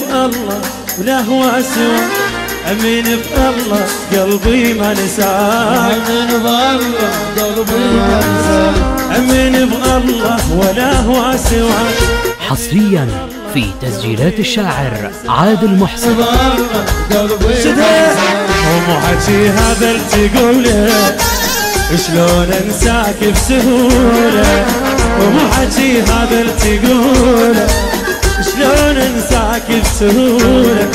بالله ولا هو سوى أمين بالله قلبي ما نساك أمين بالله قلبي ما نساك أمين بالله ولا هو سوى حصريا في تسجيلات الشاعر عادل محسن. بالله قلبي ما شده. نساك ومو حكي هذا تقوله شلون انساك بسهولة؟ ومو حكي هذا تقوله انساك بسهوله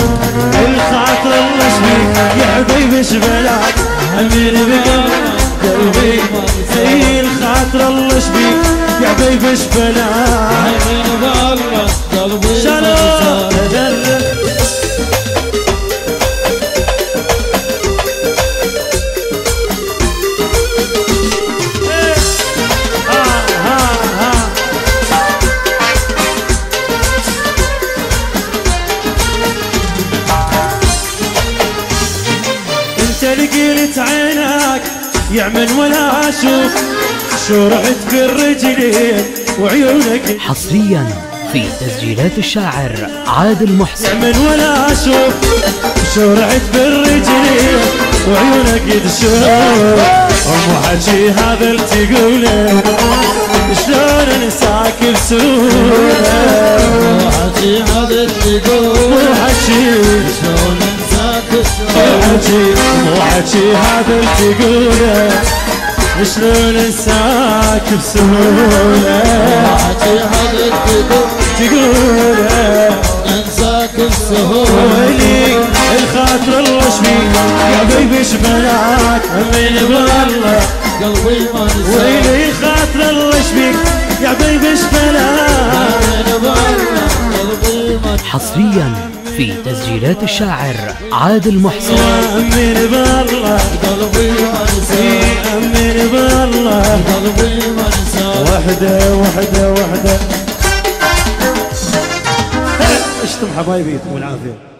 الخاطر الله شبيك يا حبيبي شبلاك أمين بقلبي قلبي. زي الخاطر الله شبيك يا حبيبي شبلاك أمين بالله قلبي. لقيلت عينك يعمل ولا أشوف. شو رحت بالرجلين وعيونك. حصريا في تسجيلات الشاعر عادل محسن. من ولا أشوف. شو رحت بالرجلين وعيونك تشوف. ام حكي هذا اللي تقوله. شلون انساك بسهولة؟ وحكي هذا تقول حكي مو حكي هذا اللي تقوله. شلون انساك بسهولة؟ وحكي هذا تقول تقوله. انساك بسهولة. ويلي الخاطر الله شبيك يا بيبي شبلاك امين بالله قلبي ما نساك. ويلي الخاطر الله شبيك يا بيبي شبلاك أمين بالله قلبي ما نساك. حصريا في تسجيلات الشاعر عادل محسن. بالله قلبي امين بالله قلبي ما نساك وحدة وحدة. وحده اشتم حبايبي يعطيكم العافيه